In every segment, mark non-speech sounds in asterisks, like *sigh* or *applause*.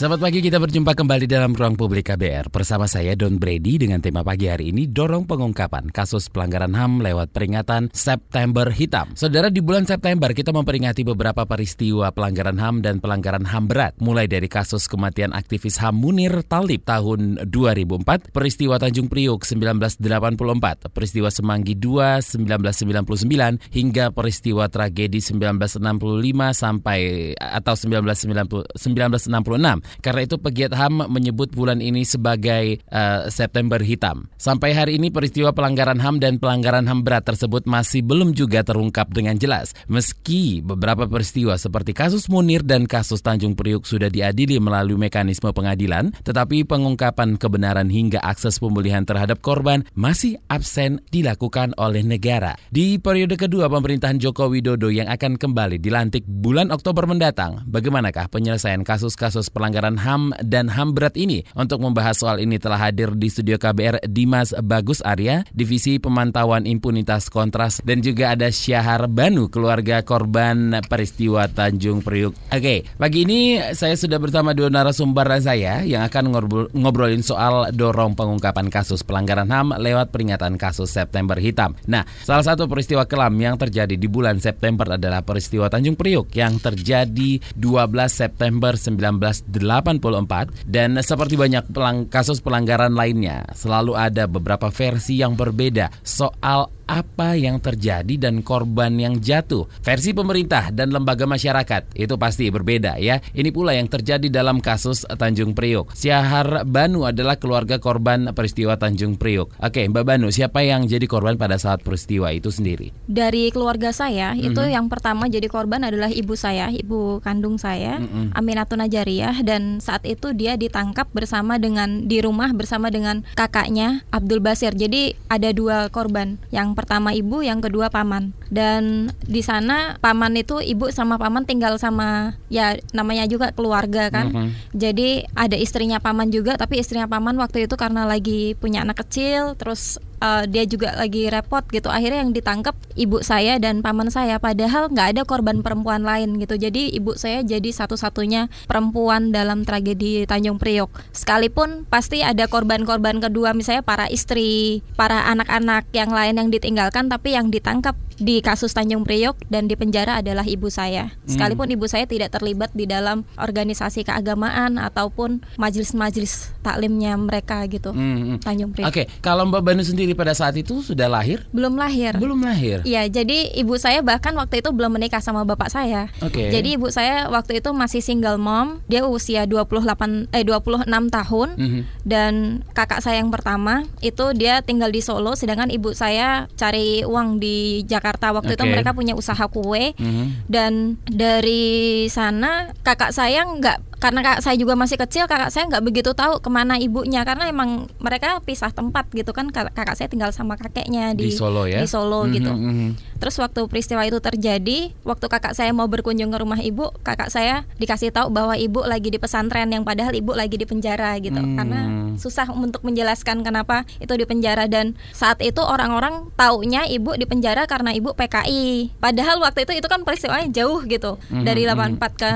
Selamat pagi, kita berjumpa kembali dalam Ruang Publik KBR. Bersama saya Don Brady dengan tema pagi hari ini dorong pengungkapan kasus pelanggaran HAM lewat peringatan September Hitam. Saudara, di bulan September kita memperingati beberapa peristiwa pelanggaran HAM dan pelanggaran HAM berat. Mulai dari kasus kematian aktivis HAM Munir Talib tahun 2004, peristiwa Tanjung Priuk 1984, peristiwa Semanggi II 1999, hingga peristiwa tragedi 1965 sampai atau 1990, 1966 karena itu pegiat HAM menyebut bulan ini sebagai uh, September Hitam. Sampai hari ini peristiwa pelanggaran HAM dan pelanggaran HAM berat tersebut masih belum juga terungkap dengan jelas. Meski beberapa peristiwa seperti kasus Munir dan kasus Tanjung Priuk sudah diadili melalui mekanisme pengadilan, tetapi pengungkapan kebenaran hingga akses pemulihan terhadap korban masih absen dilakukan oleh negara. Di periode kedua pemerintahan Joko Widodo yang akan kembali dilantik bulan Oktober mendatang, bagaimanakah penyelesaian kasus-kasus pelanggaran pelanggaran HAM dan HAM berat ini. Untuk membahas soal ini telah hadir di studio KBR Dimas Bagus Arya, Divisi Pemantauan Impunitas Kontras, dan juga ada Syahar Banu, keluarga korban peristiwa Tanjung Priuk. Oke, pagi ini saya sudah bersama dua narasumber saya yang akan ngobrolin soal dorong pengungkapan kasus pelanggaran HAM lewat peringatan kasus September Hitam. Nah, salah satu peristiwa kelam yang terjadi di bulan September adalah peristiwa Tanjung Priuk yang terjadi 12 September 1980 84 dan seperti banyak pelang kasus pelanggaran lainnya selalu ada beberapa versi yang berbeda soal apa yang terjadi dan korban yang jatuh. Versi pemerintah dan lembaga masyarakat itu pasti berbeda ya. Ini pula yang terjadi dalam kasus Tanjung Priuk. Syahar Banu adalah keluarga korban peristiwa Tanjung Priuk. Oke, Mbak Banu, siapa yang jadi korban pada saat peristiwa itu sendiri? Dari keluarga saya, mm -hmm. itu yang pertama jadi korban adalah ibu saya, ibu kandung saya, mm -hmm. Aminatun Najariah dan saat itu dia ditangkap bersama dengan di rumah bersama dengan kakaknya Abdul Basir. Jadi ada dua korban. Yang pertama ibu, yang kedua paman. Dan di sana paman itu ibu sama paman tinggal sama ya namanya juga keluarga kan. Mm -hmm. Jadi ada istrinya paman juga, tapi istrinya paman waktu itu karena lagi punya anak kecil, terus uh, dia juga lagi repot gitu. Akhirnya yang ditangkap ibu saya dan paman saya. Padahal nggak ada korban perempuan lain gitu. Jadi ibu saya jadi satu-satunya perempuan dalam tragedi Tanjung Priok. Sekalipun pasti ada korban-korban kedua misalnya para istri para anak-anak yang lain yang ditinggalkan tapi yang ditangkap di kasus Tanjung Priok dan di penjara adalah ibu saya. Hmm. Sekalipun hmm. ibu saya tidak terlibat di dalam organisasi keagamaan ataupun majelis-majelis taklimnya mereka gitu. Hmm. hmm. Tanjung Priok. Oke, okay. kalau Mbak Banu sendiri pada saat itu sudah lahir? Belum lahir. Belum lahir. Iya, jadi ibu saya bahkan waktu itu belum menikah sama bapak saya. Oke. Okay. Jadi ibu saya waktu itu masih single mom. Dia usia 28 eh 26 tahun hmm. dan kakak saya yang pertama itu dia tinggal di Solo sedangkan ibu saya cari uang di Jakarta Jakarta waktu okay. itu mereka punya usaha kue mm -hmm. dan dari sana kakak saya nggak karena kakak saya juga masih kecil kakak saya nggak begitu tahu ke mana ibunya karena emang mereka pisah tempat gitu kan kakak saya tinggal sama kakeknya di, di Solo ya di Solo mm-hmm, gitu mm-hmm. terus waktu peristiwa itu terjadi waktu kakak saya mau berkunjung ke rumah ibu kakak saya dikasih tahu bahwa ibu lagi di pesantren yang padahal ibu lagi di penjara gitu mm. karena susah untuk menjelaskan kenapa itu di penjara dan saat itu orang-orang taunya ibu di penjara karena ibu PKI padahal waktu itu itu kan peristiwanya jauh gitu mm-hmm, dari 84 mm-hmm. ke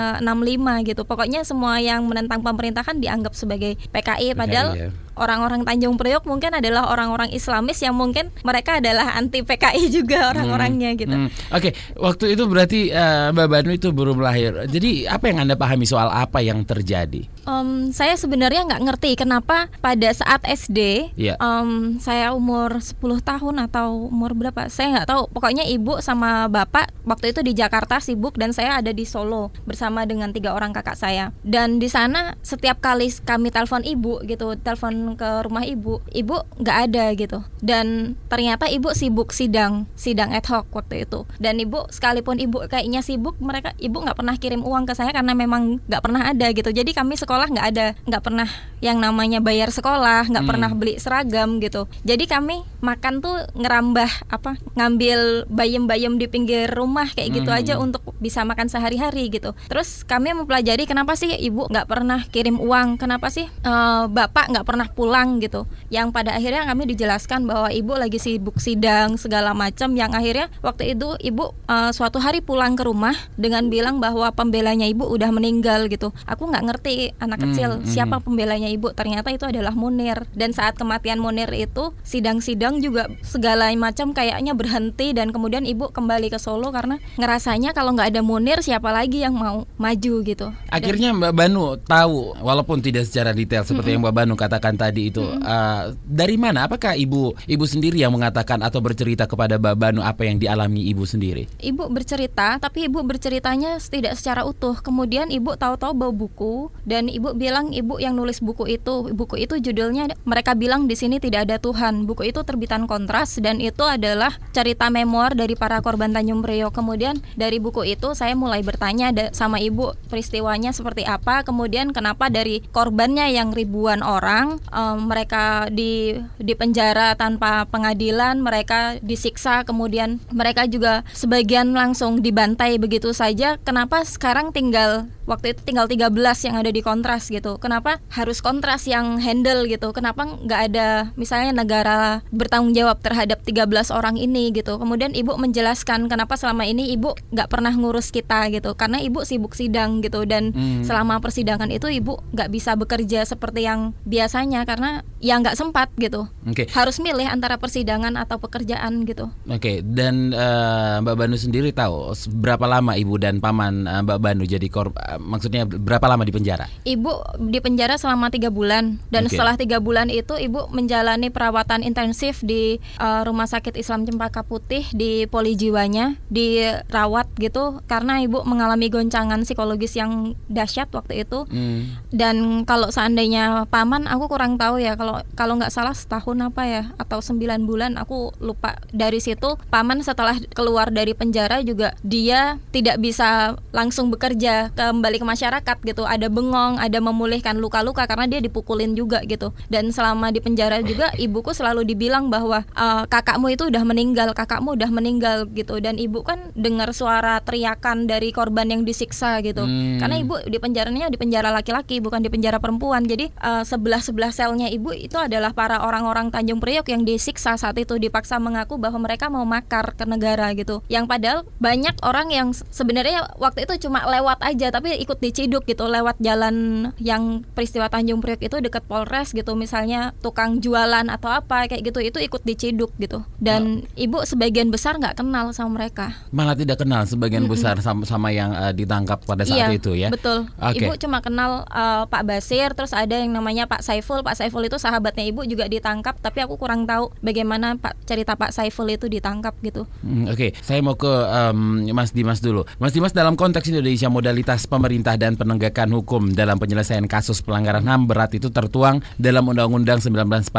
65 gitu pokoknya semua yang menentang pemerintahan dianggap sebagai PKI padahal PKI, ya orang-orang Tanjung Priok mungkin adalah orang-orang Islamis yang mungkin mereka adalah anti PKI juga hmm, orang-orangnya hmm, gitu. Hmm. Oke, okay. waktu itu berarti uh, Mbak Banu itu belum lahir. Jadi apa yang anda pahami soal apa yang terjadi? Um, saya sebenarnya nggak ngerti kenapa pada saat SD, yeah. um, saya umur 10 tahun atau umur berapa, saya nggak tahu. Pokoknya ibu sama bapak waktu itu di Jakarta sibuk dan saya ada di Solo bersama dengan tiga orang kakak saya. Dan di sana setiap kali kami telepon ibu gitu, telepon ke rumah ibu ibu nggak ada gitu. Dan ternyata ibu sibuk sidang sidang ad hoc waktu itu. Dan ibu sekalipun ibu kayaknya sibuk mereka ibu nggak pernah kirim uang ke saya karena memang nggak pernah ada gitu. Jadi kami sekolah nggak ada nggak pernah yang namanya bayar sekolah nggak Hmm. pernah beli seragam gitu. Jadi kami makan tuh ngerambah apa ngambil bayam-bayam di pinggir rumah kayak gitu Hmm. aja untuk bisa makan sehari-hari gitu. Terus kami mempelajari kenapa sih ibu nggak pernah kirim uang kenapa sih eh, bapak nggak pernah pulang gitu. Yang pada akhirnya kami dijelaskan bahwa ibu lagi sibuk sidang segala macam. Yang akhirnya waktu itu ibu eh, suatu hari pulang ke rumah dengan bilang bahwa pembelanya ibu udah meninggal gitu. Aku nggak ngerti anak Hmm, kecil hmm. siapa pembelanya ibu. Ternyata itu adalah Munir. Dan saat kematian Munir itu sidang-sidang juga segala macam kayaknya berhenti dan kemudian ibu kembali ke Solo karena ngerasanya kalau nggak ada Munir siapa lagi yang mau maju gitu. Akhirnya Mbak Banu tahu walaupun tidak secara detail seperti yang Mbak Banu katakan tadi itu uh, dari mana? Apakah ibu ibu sendiri yang mengatakan atau bercerita kepada Mbak Banu apa yang dialami ibu sendiri? Ibu bercerita, tapi ibu berceritanya tidak secara utuh. Kemudian ibu tahu-tahu bawa buku dan ibu bilang ibu yang nulis buku itu. Buku itu judulnya mereka bilang di sini tidak ada Tuhan. Buku itu terbitan Kontras dan itu adalah cerita memoir dari para korban Tanjung Priok. Kemudian dari buku itu saya mulai bertanya sama ibu peristiwanya seperti apa. Kemudian kenapa dari korbannya yang ribuan orang em, mereka di di penjara tanpa pengadilan, mereka disiksa, kemudian mereka juga sebagian langsung dibantai begitu saja. Kenapa sekarang tinggal waktu itu tinggal 13 yang ada di kontras gitu. Kenapa harus kontras yang handle gitu? Kenapa nggak ada misalnya negara bertanggung jawab terhadap 13 orang ini gitu? Kemudian ibu menjelaskan kenapa selama ini ibu nggak pernah ngurus kita gitu. Karena ibu sibuk sidang gitu dan Hmm. selama persidangan itu ibu nggak bisa bekerja seperti yang biasanya karena ya nggak sempat gitu. Oke. Harus milih antara persidangan atau pekerjaan gitu. Oke, dan eh, Mbak Banu sendiri tahu berapa lama ibu dan paman eh, Mbak Banu jadi kor eh, maksudnya berapa lama di penjara? Ibu di penjara selama tiga bulan dan Oke. setelah tiga bulan itu ibu menjalani perawatan intensif di eh, rumah sakit Islam Cempaka Putih di poli jiwanya dirawat gitu karena ibu mengalami goncangan psikologis yang dahsyat waktu itu Hmm. dan kalau seandainya paman aku kurang tahu ya kalau kalau nggak salah setahun apa ya atau sembilan bulan aku lupa dari situ paman setelah keluar dari penjara juga dia tidak bisa langsung bekerja kembali ke masyarakat gitu. Ada bengong ada memulihkan luka-luka karena dia dipukulin juga gitu. Dan selama di penjara juga ibuku selalu dibilang bahwa "Eh, kakakmu itu udah meninggal kakakmu udah meninggal gitu. Dan ibu kan dengar suara teriakan dari korban yang disiksa gitu. Hmm. karena ibu di penjaranya di penjara laki-laki bukan di penjara perempuan. Jadi sebelah sebelah selnya ibu itu adalah para orang-orang Tanjung Priok yang disiksa saat itu dipaksa mengaku bahwa mereka mau makar ke negara gitu. Yang padahal banyak orang yang se- sebenarnya waktu itu cuma lewat aja tapi ikut diciduk gitu lewat jalan yang peristiwa Tanjung Priok itu dekat Polres gitu misalnya tukang jualan atau apa kayak gitu itu ikut diciduk gitu dan ibu sebagian besar nggak kenal sama mereka Malah tidak kenal sebagian besar sama, sama yang eh, ditangkap pada saat iya, itu ya. Betul. Oke. Ibu cuma kenal uh, Pak Basir, terus ada yang namanya Pak Saiful. Pak Saiful itu sahabatnya ibu juga ditangkap, tapi aku kurang tahu bagaimana Pak cerita Pak Saiful itu ditangkap gitu. Hmm, Oke, saya mau ke em, Mas Dimas dulu. Mas Dimas dalam konteks Indonesia modalitas pemerintah dan penegakan hukum. Dalam penyelesaian kasus pelanggaran HAM berat itu tertuang dalam Undang-Undang 1945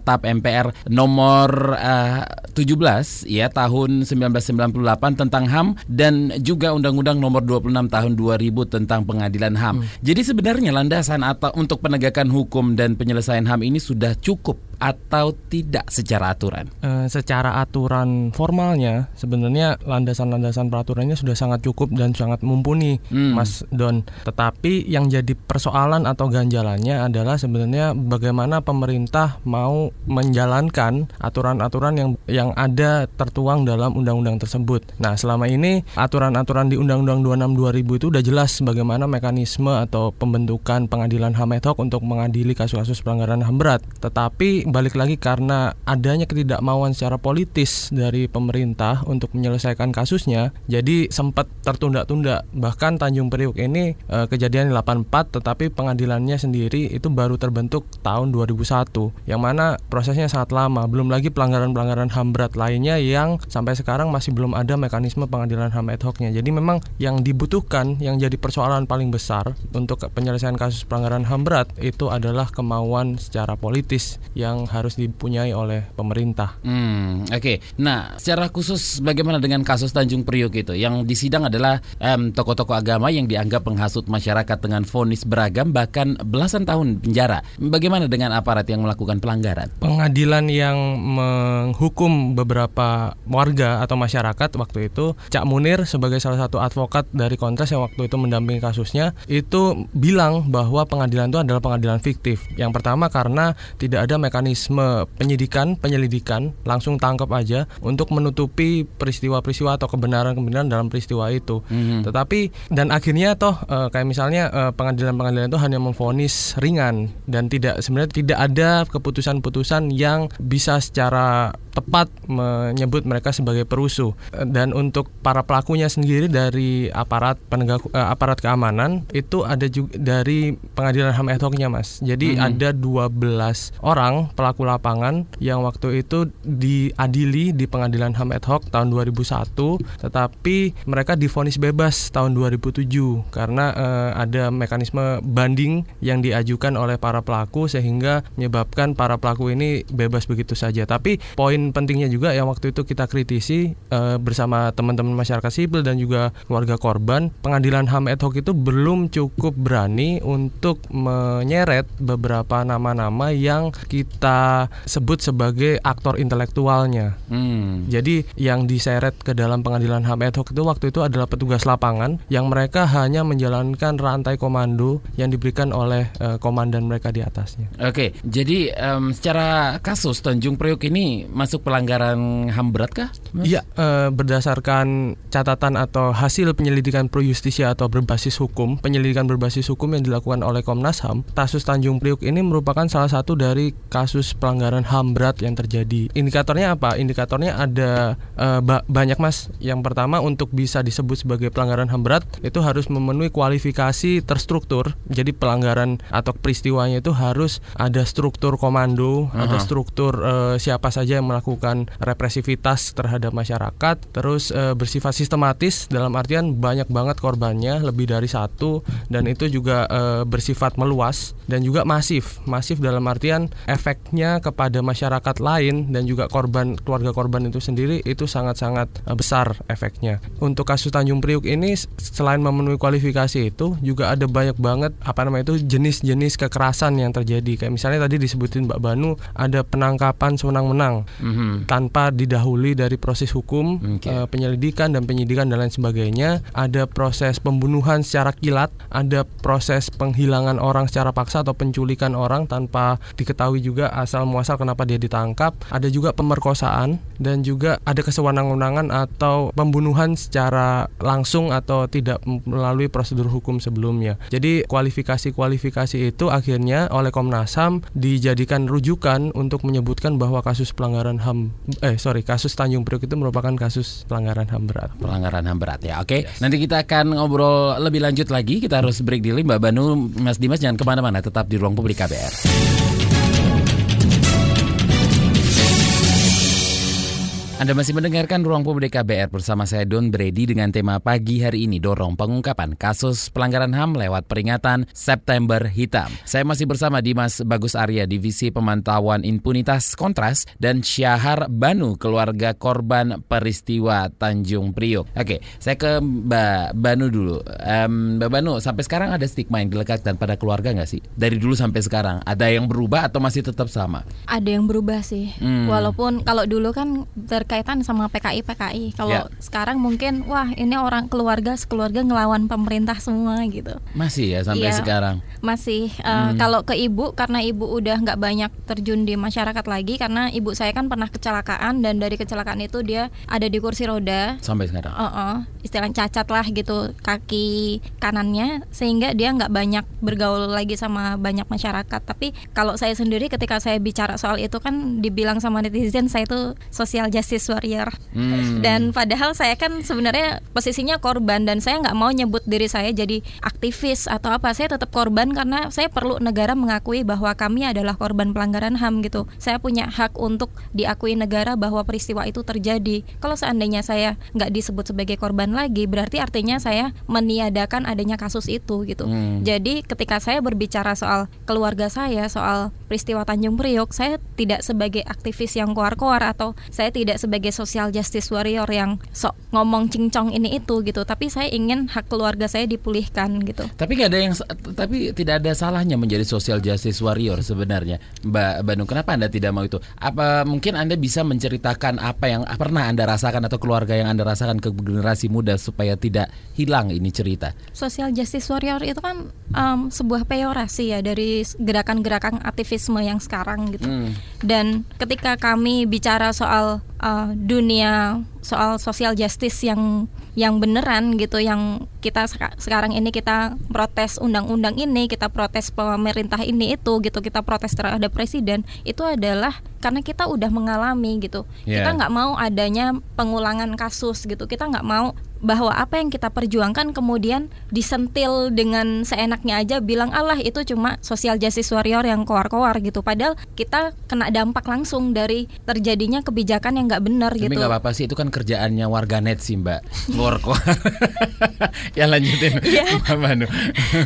TAP MPR nomor eh, 17 ya tahun 1998 tentang HAM dan juga Undang-Undang nomor 26 tahun 2000 tentang pengadilan HAM. Jadi sebenarnya landasan atau untuk penegakan hukum dan penyelesaian HAM ini sudah cukup atau tidak secara aturan? Eh, secara aturan formalnya sebenarnya landasan-landasan peraturannya sudah sangat cukup dan sangat mumpuni Hmm. Mas Don. Tetapi yang jadi persoalan atau ganjalannya adalah sebenarnya bagaimana pemerintah mau menjalankan aturan-aturan yang yang ada tertuang dalam undang-undang tersebut. Nah, selama ini aturan-aturan di Undang-Undang 26 2000 itu udah jelas bagaimana mekanisme atau pembentukan pengadilan HAM ad hoc untuk mengadili kasus-kasus pelanggaran HAM berat. Tetapi balik lagi karena adanya ketidakmauan secara politis dari pemerintah untuk menyelesaikan kasusnya, jadi sempat tertunda-tunda. Bahkan Tanjung Priuk ini eh, kejadian 84 tetapi pengadilannya sendiri itu baru terbentuk tahun 2001 yang mana prosesnya sangat lama. Belum lagi pelanggaran-pelanggaran HAM berat lainnya yang sampai sekarang masih belum ada mekanisme pengadilan HAM ad hoc-nya. Jadi memang yang dibutuhkan yang jadi persoalan paling besar untuk penyelesaian kasus pelanggaran HAM berat itu adalah kemauan secara politis yang yang harus dipunyai oleh pemerintah. Hmm, oke. Nah, secara khusus bagaimana dengan kasus Tanjung Priok itu? Yang disidang adalah em, tokoh-tokoh agama yang dianggap penghasut masyarakat dengan vonis beragam bahkan belasan tahun penjara. Bagaimana dengan aparat yang melakukan pelanggaran? Pengadilan yang menghukum beberapa warga atau masyarakat waktu itu, Cak Munir sebagai salah satu advokat dari Kontras yang waktu itu mendampingi kasusnya, itu bilang bahwa pengadilan itu adalah pengadilan fiktif. Yang pertama karena tidak ada mekanisme penyidikan, penyelidikan, langsung tangkap aja untuk menutupi peristiwa-peristiwa atau kebenaran-kebenaran dalam peristiwa itu. Mhm. Tetapi dan akhirnya toh eh, kayak misalnya eh, pengadilan-pengadilan itu hanya memvonis ringan dan tidak sebenarnya tidak ada keputusan-keputusan yang bisa secara tepat menyebut mereka sebagai perusuh. Dan untuk para pelakunya sendiri dari aparat penegak eh, aparat keamanan itu ada juga dari pengadilan HAM ad hoc-nya Mas. Jadi Mhm. ada 12 orang pelaku lapangan yang waktu itu diadili di pengadilan HAM ad hoc tahun 2001 tetapi mereka divonis bebas tahun 2007 karena eh, ada mekanisme banding yang diajukan oleh para pelaku sehingga menyebabkan para pelaku ini bebas begitu saja. Tapi poin pentingnya juga yang waktu itu kita kritisi eh, bersama teman-teman masyarakat sipil dan juga keluarga korban, pengadilan HAM ad hoc itu belum cukup berani untuk menyeret beberapa nama-nama yang kita sebut sebagai aktor intelektualnya. Hmm. Jadi yang diseret ke dalam pengadilan HAM ad hoc itu waktu itu adalah petugas lapangan yang mereka hanya menjalankan rantai komando yang diberikan oleh eh, komandan mereka di atasnya. Oke, jadi em, secara kasus Tanjung Priok ini masuk pelanggaran HAM berat kah? Iya, eh, berdasarkan catatan atau hasil penyelidikan pro justisia atau berbasis hukum, penyelidikan berbasis hukum yang dilakukan oleh Komnas HAM, kasus Tanjung Priuk ini merupakan salah satu dari kasus pelanggaran HAM berat yang terjadi. Indikatornya apa? Indikatornya ada eh, ba- banyak Mas. Yang pertama untuk bisa disebut sebagai pelanggaran HAM berat itu harus memenuhi kualifikasi terstruktur. Jadi pelanggaran atau peristiwanya itu harus ada struktur komando, ada Aha. struktur eh, siapa saja yang melakukan represivitas terhadap masyarakat, terus eh, bersifat sistematis dalam artian banyak banget korbannya, lebih dari satu, dan itu juga eh, bersifat meluas dan juga masif, masif dalam artian efeknya kepada masyarakat lain dan juga korban keluarga korban itu sendiri itu sangat-sangat eh, besar efeknya. Untuk kasus Tanjung Priuk ini selain memenuhi kualifikasi itu juga ada banyak banget apa namanya itu jenis-jenis kekerasan yang terjadi. Kayak misalnya tadi disebutin Mbak Banu ada penangkapan sewenang-wenang Mhm. tanpa didahului dari proses hukum, Oke. eh, penyelidikan dan penyidikan dan lain sebagainya. Ada proses pembunuhan secara kilat, ada proses penghilangan orang secara paksa atau penculikan orang tanpa diketahui juga asal muasal kenapa dia ditangkap. Ada juga pemerkosaan dan juga ada kesewenang-wenangan atau pembunuhan secara langsung atau tidak melalui prosedur hukum sebelumnya. Jadi kualifikasi-kualifikasi itu akhirnya oleh Komnas HAM dijadikan rujukan untuk menyebutkan bahwa kasus pelanggaran HAM eh sorry kasus Tanjung Priok itu merupakan kasus pelanggaran HAM berat. Pelanggaran HAM berat ya. Oke, nanti kita akan ngobrol lebih lanjut lagi. Kita harus break dulu, Mbak Banu, Mas Dimas jangan ke mana-mana, tetap di ruang publik KBR. Anda masih mendengarkan Ruang Publik KBR bersama saya Don Brady dengan tema pagi hari ini dorong pengungkapan kasus pelanggaran HAM lewat peringatan September Hitam. Saya masih bersama Dimas Bagus Arya Divisi Pemantauan Impunitas Kontras dan Syahar Banu keluarga korban peristiwa Tanjung Priok. Oke, saya ke Mbak Banu dulu. Em, Mbak Banu, sampai sekarang ada stigma yang dilekatkan pada keluarga nggak sih? Dari dulu sampai sekarang ada yang berubah atau masih tetap sama? Ada yang berubah sih. Hmm. Walaupun kalau dulu kan berkaitan sama PKI PKI. Kalau Ya. sekarang mungkin wah ini orang keluarga sekeluarga ngelawan pemerintah semua gitu. Masih ya sampai Iya. sekarang. Masih eh, Hmm. kalau ke ibu karena ibu udah nggak banyak terjun di masyarakat lagi karena ibu saya kan pernah kecelakaan dan dari kecelakaan itu dia ada di kursi roda. Sampai sekarang. Uh-uh, istilah cacat lah gitu kaki kanannya sehingga dia nggak banyak bergaul lagi sama banyak masyarakat tapi kalau saya sendiri ketika saya bicara soal itu kan dibilang sama netizen saya itu social justice justice warrior. Hmm. Dan padahal saya kan sebenarnya posisinya korban dan saya nggak mau nyebut diri saya jadi aktivis atau apa. Saya tetap korban karena saya perlu negara mengakui bahwa kami adalah korban pelanggaran HAM gitu. Saya punya hak untuk diakui negara bahwa peristiwa itu terjadi. Kalau seandainya saya nggak disebut sebagai korban lagi, berarti artinya saya meniadakan adanya kasus itu gitu. Hmm. Jadi ketika saya berbicara soal keluarga saya, soal peristiwa Tanjung Priok, saya tidak sebagai aktivis yang koar-koar atau saya tidak sebagai social justice warrior yang sok ngomong cincong ini itu gitu. Tapi saya ingin hak keluarga saya dipulihkan gitu. Tapi nggak ada yang tapi tidak ada salahnya menjadi social justice warrior sebenarnya, Mbak Bandung. Kenapa anda tidak mau itu? Apa mungkin anda bisa menceritakan apa yang pernah anda rasakan atau keluarga yang anda rasakan ke generasi muda supaya tidak hilang ini cerita? Social justice warrior itu kan um, sebuah peyorasi ya dari gerakan-gerakan aktivisme yang sekarang gitu. Hmm. Dan ketika kami bicara soal uh, dunia soal social justice yang yang beneran gitu yang kita sekarang ini kita protes undang-undang ini kita protes pemerintah ini itu gitu kita protes terhadap presiden itu adalah karena kita udah mengalami gitu yeah. kita nggak mau adanya pengulangan kasus gitu kita nggak mau bahwa apa yang kita perjuangkan kemudian disentil dengan seenaknya aja bilang Allah itu cuma social justice warrior yang koar-koar gitu padahal kita kena dampak langsung dari terjadinya kebijakan yang nggak benar gitu. Tapi nggak apa-apa sih itu kan kerjaannya warganet sih Mbak koar-koar. *laughs* ya lanjutin ya.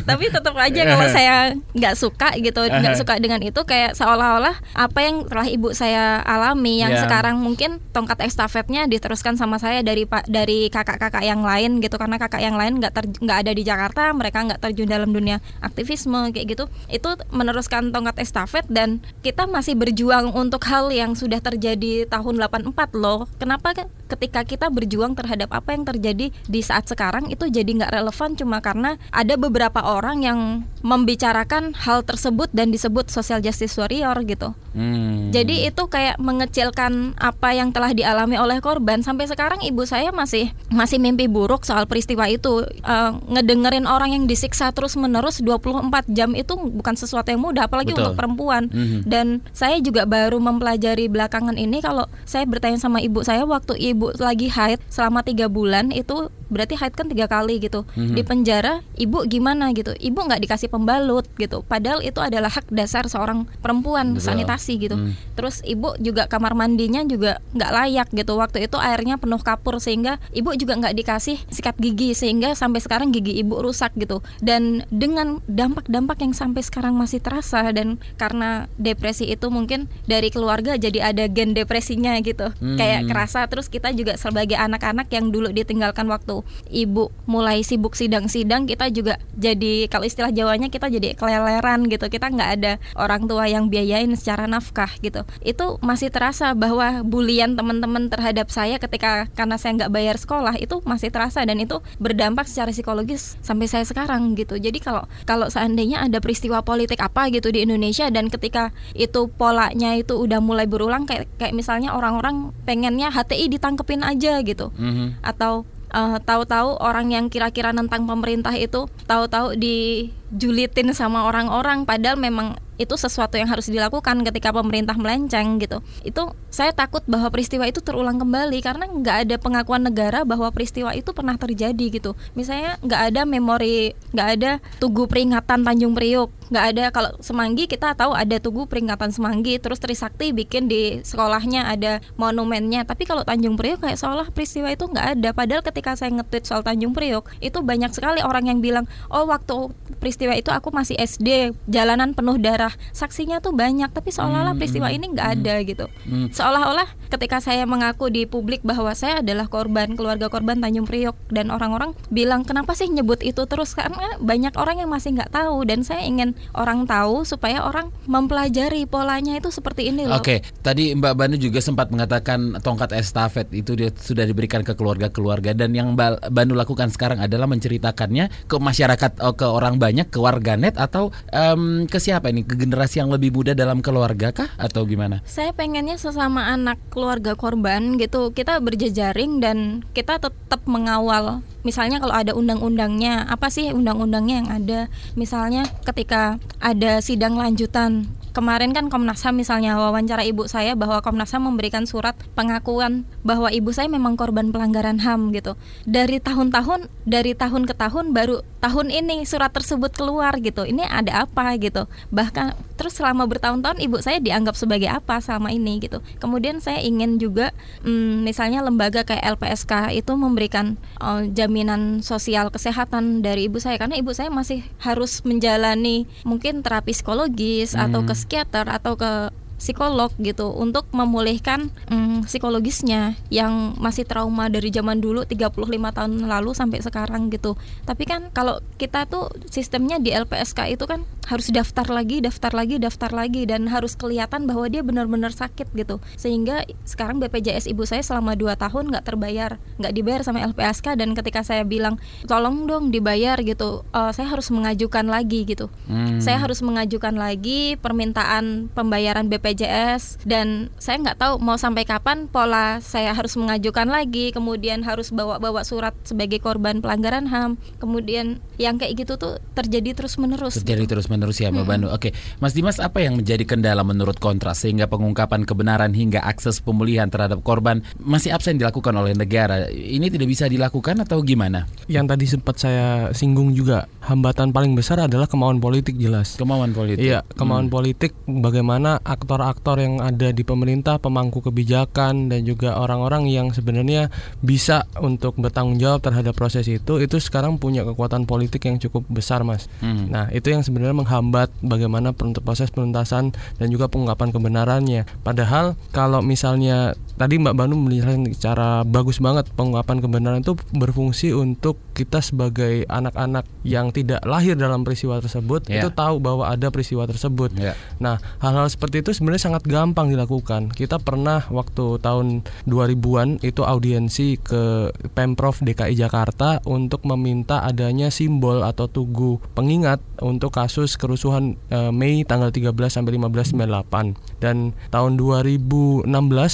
Tapi tetap aja *laughs* kalau saya nggak suka gitu nggak suka dengan itu kayak seolah-olah apa yang telah ibu saya alami yang yeah. sekarang mungkin tongkat estafetnya diteruskan sama saya dari pak dari kakak-kakak kakak yang lain gitu karena kakak yang lain nggak nggak ada di Jakarta mereka nggak terjun dalam dunia aktivisme kayak gitu itu meneruskan tongkat estafet dan kita masih berjuang untuk hal yang sudah terjadi tahun 84 loh kenapa ketika kita berjuang terhadap apa yang terjadi di saat sekarang itu jadi nggak relevan cuma karena ada beberapa orang yang membicarakan hal tersebut dan disebut social justice warrior gitu hmm. jadi itu kayak mengecilkan apa yang telah dialami oleh korban sampai sekarang ibu saya masih masih mimpi buruk soal peristiwa itu uh, ngedengerin orang yang disiksa terus menerus 24 jam itu bukan sesuatu yang mudah apalagi Betul. untuk perempuan mm-hmm. dan saya juga baru mempelajari belakangan ini kalau saya bertanya sama ibu saya waktu ibu lagi haid selama tiga bulan itu berarti haid kan tiga kali gitu mm-hmm. di penjara ibu gimana gitu ibu nggak dikasih pembalut gitu padahal itu adalah hak dasar seorang perempuan Betul. sanitasi gitu mm. Terus ibu juga kamar mandinya juga nggak layak gitu. Waktu itu airnya penuh kapur sehingga ibu juga nggak dikasih sikat gigi sehingga sampai sekarang gigi ibu rusak gitu. Dan dengan dampak-dampak yang sampai sekarang masih terasa dan karena depresi itu mungkin dari keluarga jadi ada gen depresinya gitu. Hmm. kayak kerasa. Terus kita juga sebagai anak-anak yang dulu ditinggalkan waktu ibu mulai sibuk sidang-sidang kita juga jadi kalau istilah Jawanya kita jadi keleleran gitu. Kita nggak ada orang tua yang biayain secara nafkah gitu itu masih terasa bahwa bulian teman-teman terhadap saya ketika karena saya nggak bayar sekolah itu masih terasa dan itu berdampak secara psikologis sampai saya sekarang gitu. Jadi kalau kalau seandainya ada peristiwa politik apa gitu di Indonesia dan ketika itu polanya itu udah mulai berulang kayak kayak misalnya orang-orang pengennya HTI ditangkepin aja gitu. Mm -hmm. Atau uh, tahu-tahu orang yang kira-kira nentang pemerintah itu tahu-tahu dijulitin sama orang-orang padahal memang itu sesuatu yang harus dilakukan ketika pemerintah melenceng gitu. Itu saya takut bahwa peristiwa itu terulang kembali karena nggak ada pengakuan negara bahwa peristiwa itu pernah terjadi gitu. Misalnya nggak ada memori, nggak ada tugu peringatan Tanjung Priok, nggak ada kalau Semanggi kita tahu ada tugu peringatan Semanggi, terus Trisakti bikin di sekolahnya ada monumennya. Tapi kalau Tanjung Priok kayak seolah peristiwa itu nggak ada. Padahal ketika saya nge-tweet soal Tanjung Priok itu banyak sekali orang yang bilang, oh waktu peristiwa itu aku masih SD, jalanan penuh darah saksinya tuh banyak tapi seolah-olah hmm. peristiwa ini nggak hmm. ada gitu hmm. seolah-olah ketika saya mengaku di publik bahwa saya adalah korban keluarga korban Tanjung Priok dan orang-orang bilang kenapa sih nyebut itu terus karena banyak orang yang masih nggak tahu dan saya ingin orang tahu supaya orang mempelajari polanya itu seperti ini loh. Oke, tadi Mbak Banu juga sempat mengatakan tongkat estafet itu dia sudah diberikan ke keluarga-keluarga dan yang Mbak Banu lakukan sekarang adalah menceritakannya ke masyarakat oh, ke orang banyak ke warganet atau um, ke siapa ini ke generasi yang lebih muda dalam keluarga kah? Atau gimana? Saya pengennya sesama anak keluarga korban gitu. Kita berjejaring dan kita tetap mengawal. Misalnya kalau ada undang-undangnya apa sih undang-undangnya yang ada? Misalnya ketika ada sidang lanjutan kemarin kan Komnas HAM misalnya wawancara ibu saya bahwa Komnas HAM memberikan surat pengakuan bahwa ibu saya memang korban pelanggaran HAM gitu. Dari tahun-tahun dari tahun ke tahun baru tahun ini surat tersebut keluar gitu. Ini ada apa gitu. Bahkan terus selama bertahun-tahun ibu saya dianggap sebagai apa selama ini gitu. Kemudian saya ingin juga hmm, misalnya lembaga kayak LPSK itu memberikan uh, jaminan sosial kesehatan dari ibu saya karena ibu saya masih harus menjalani mungkin terapi psikologis hmm. atau ke psikiater atau ke psikolog gitu untuk memulihkan mm, psikologisnya yang masih trauma dari zaman dulu 35 tahun lalu sampai sekarang gitu. Tapi kan kalau kita tuh sistemnya di LPSK itu kan harus daftar lagi, daftar lagi, daftar lagi dan harus kelihatan bahwa dia benar-benar sakit gitu. Sehingga sekarang BPJS ibu saya selama 2 tahun nggak terbayar, nggak dibayar sama LPSK dan ketika saya bilang tolong dong dibayar gitu, uh, saya harus mengajukan lagi gitu. Hmm. Saya harus mengajukan lagi permintaan pembayaran BPJS BPJS dan saya nggak tahu mau sampai kapan pola saya harus mengajukan lagi. Kemudian harus bawa-bawa surat sebagai korban pelanggaran HAM kemudian yang kayak gitu tuh terjadi terus menerus terjadi gitu. terus menerus ya Mbak hmm. Banu oke Mas Dimas apa yang menjadi kendala menurut kontras sehingga pengungkapan kebenaran hingga akses pemulihan terhadap korban masih absen dilakukan oleh negara? Ini tidak bisa dilakukan atau gimana? Yang tadi sempat saya singgung juga hambatan paling besar adalah kemauan politik jelas. Kemauan politik. Iya kemauan hmm. politik bagaimana aktor aktor-aktor yang ada di pemerintah, pemangku kebijakan dan juga orang-orang yang sebenarnya bisa untuk bertanggung jawab terhadap proses itu itu sekarang punya kekuatan politik yang cukup besar, Mas. Hmm. Nah, itu yang sebenarnya menghambat bagaimana proses penuntasan dan juga pengungkapan kebenarannya. Padahal kalau misalnya tadi Mbak Banu menjelaskan secara bagus banget pengungkapan kebenaran itu berfungsi untuk kita sebagai anak-anak yang tidak lahir dalam peristiwa tersebut yeah. itu tahu bahwa ada peristiwa tersebut. Yeah. Nah, hal-hal seperti itu sebenarnya sangat gampang dilakukan. Kita pernah waktu tahun 2000-an itu audiensi ke Pemprov DKI Jakarta untuk meminta adanya simbol atau tugu pengingat untuk kasus kerusuhan e, Mei tanggal 13 sampai 15 98. Dan tahun 2016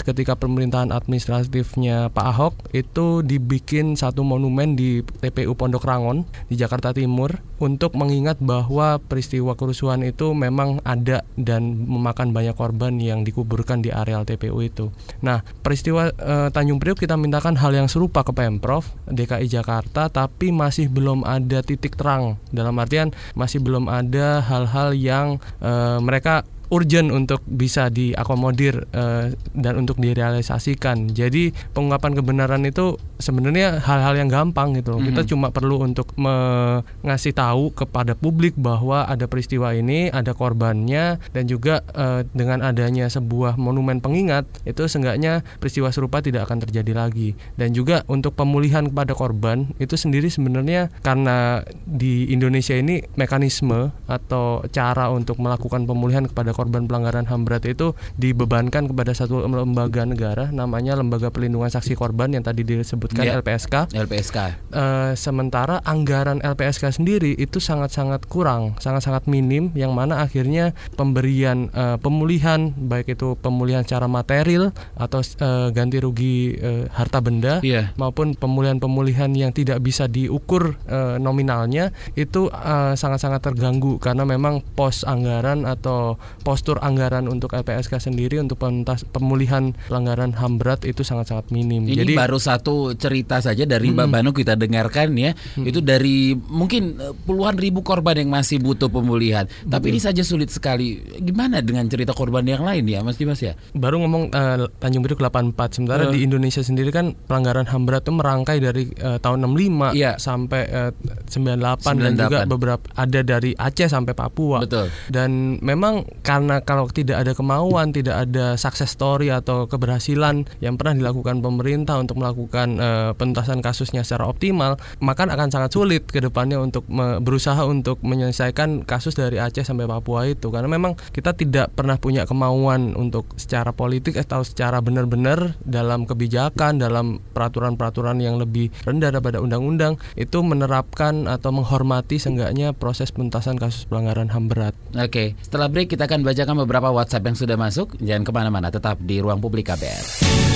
ketika pemerintahan administratifnya Pak Ahok itu dibikin satu monumen di TPU Pondok Rangon di Jakarta Timur untuk mengingat bahwa peristiwa kerusuhan itu memang ada dan memakan banyak korban yang dikuburkan di areal TPU itu. Nah, peristiwa e, Tanjung Priok kita mintakan hal yang serupa ke Pemprov DKI Jakarta tapi masih belum ada titik terang dalam artian masih belum ada hal-hal yang e, mereka urgent untuk bisa diakomodir uh, dan untuk direalisasikan. Jadi pengungkapan kebenaran itu sebenarnya hal-hal yang gampang gitu loh. Mm -hmm. Kita cuma perlu untuk mengasih tahu kepada publik bahwa ada peristiwa ini, ada korbannya dan juga uh, dengan adanya sebuah monumen pengingat itu seenggaknya peristiwa serupa tidak akan terjadi lagi. Dan juga untuk pemulihan kepada korban itu sendiri sebenarnya karena di Indonesia ini mekanisme atau cara untuk melakukan pemulihan kepada korban pelanggaran HAM berat itu dibebankan kepada satu lembaga negara namanya Lembaga Perlindungan Saksi Korban yang tadi disebutkan yeah. LPSK. LPSK. Uh, eh, sementara anggaran LPSK sendiri itu sangat-sangat kurang, sangat-sangat minim yang mana akhirnya pemberian uh, pemulihan baik itu pemulihan secara material atau uh, ganti rugi uh, harta benda yeah. maupun pemulihan-pemulihan yang tidak bisa diukur uh, nominalnya itu sangat-sangat uh, terganggu karena memang pos anggaran atau postur anggaran untuk LPSK sendiri untuk pentas, pemulihan pelanggaran HAM berat itu sangat-sangat minim. Ini Jadi baru satu cerita saja dari Mbak hmm. Banu kita dengarkan ya. Hmm. Itu dari mungkin eh, puluhan ribu korban yang masih butuh pemulihan. Hmm. Tapi ini saja sulit sekali. Gimana dengan cerita korban yang lain ya, Mas Dimas ya? Baru ngomong uh, Tanjung Priok 84. Sementara uh. di Indonesia sendiri kan pelanggaran HAM berat itu merangkai dari uh, tahun 65 yeah. sampai uh, 98, 98 dan juga beberapa ada dari Aceh sampai Papua. Betul. Dan memang karena kalau tidak ada kemauan, tidak ada success story atau keberhasilan yang pernah dilakukan pemerintah untuk melakukan uh, penuntasan kasusnya secara optimal, maka akan sangat sulit ke depannya untuk berusaha untuk menyelesaikan kasus dari Aceh sampai Papua itu karena memang kita tidak pernah punya kemauan untuk secara politik atau secara benar-benar dalam kebijakan, dalam peraturan-peraturan yang lebih rendah daripada undang-undang itu menerapkan atau menghormati seenggaknya proses penuntasan kasus pelanggaran HAM berat. Oke, setelah break kita akan bacakan beberapa WhatsApp yang sudah masuk. Jangan ke mana-mana, tetap di ruang publik KBR.